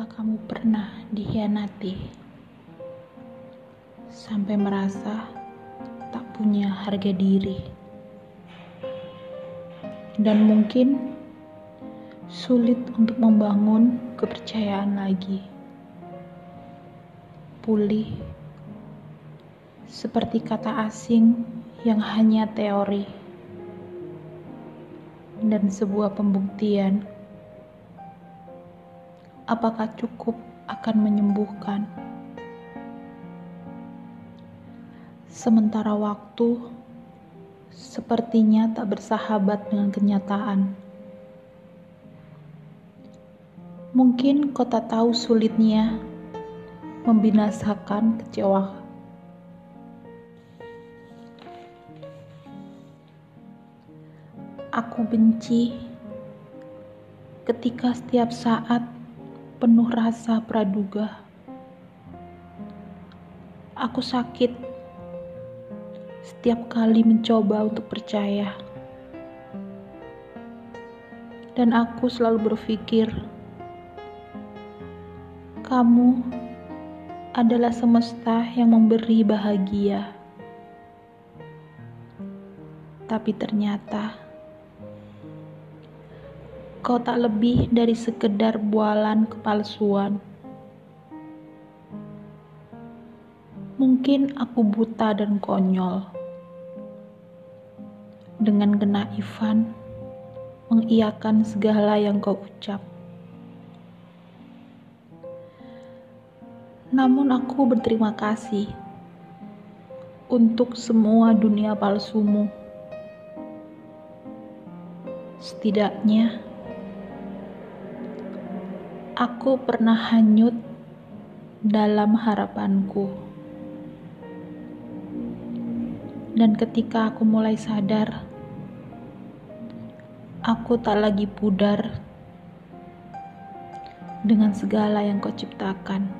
kamu pernah dikhianati? Sampai merasa tak punya harga diri, dan mungkin sulit untuk membangun kepercayaan lagi, pulih seperti kata asing yang hanya teori dan sebuah pembuktian apakah cukup akan menyembuhkan. Sementara waktu sepertinya tak bersahabat dengan kenyataan. Mungkin kau tak tahu sulitnya membinasakan kecewa. Aku benci ketika setiap saat penuh rasa praduga. Aku sakit setiap kali mencoba untuk percaya, dan aku selalu berpikir, "Kamu adalah semesta yang memberi bahagia." Tapi ternyata Kau tak lebih dari sekedar bualan kepalsuan. Mungkin aku buta dan konyol. Dengan kenaifan, mengiakan segala yang kau ucap. Namun aku berterima kasih untuk semua dunia palsumu. Setidaknya, Aku pernah hanyut dalam harapanku, dan ketika aku mulai sadar, aku tak lagi pudar dengan segala yang kau ciptakan.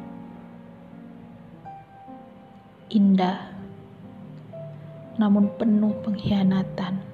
Indah, namun penuh pengkhianatan.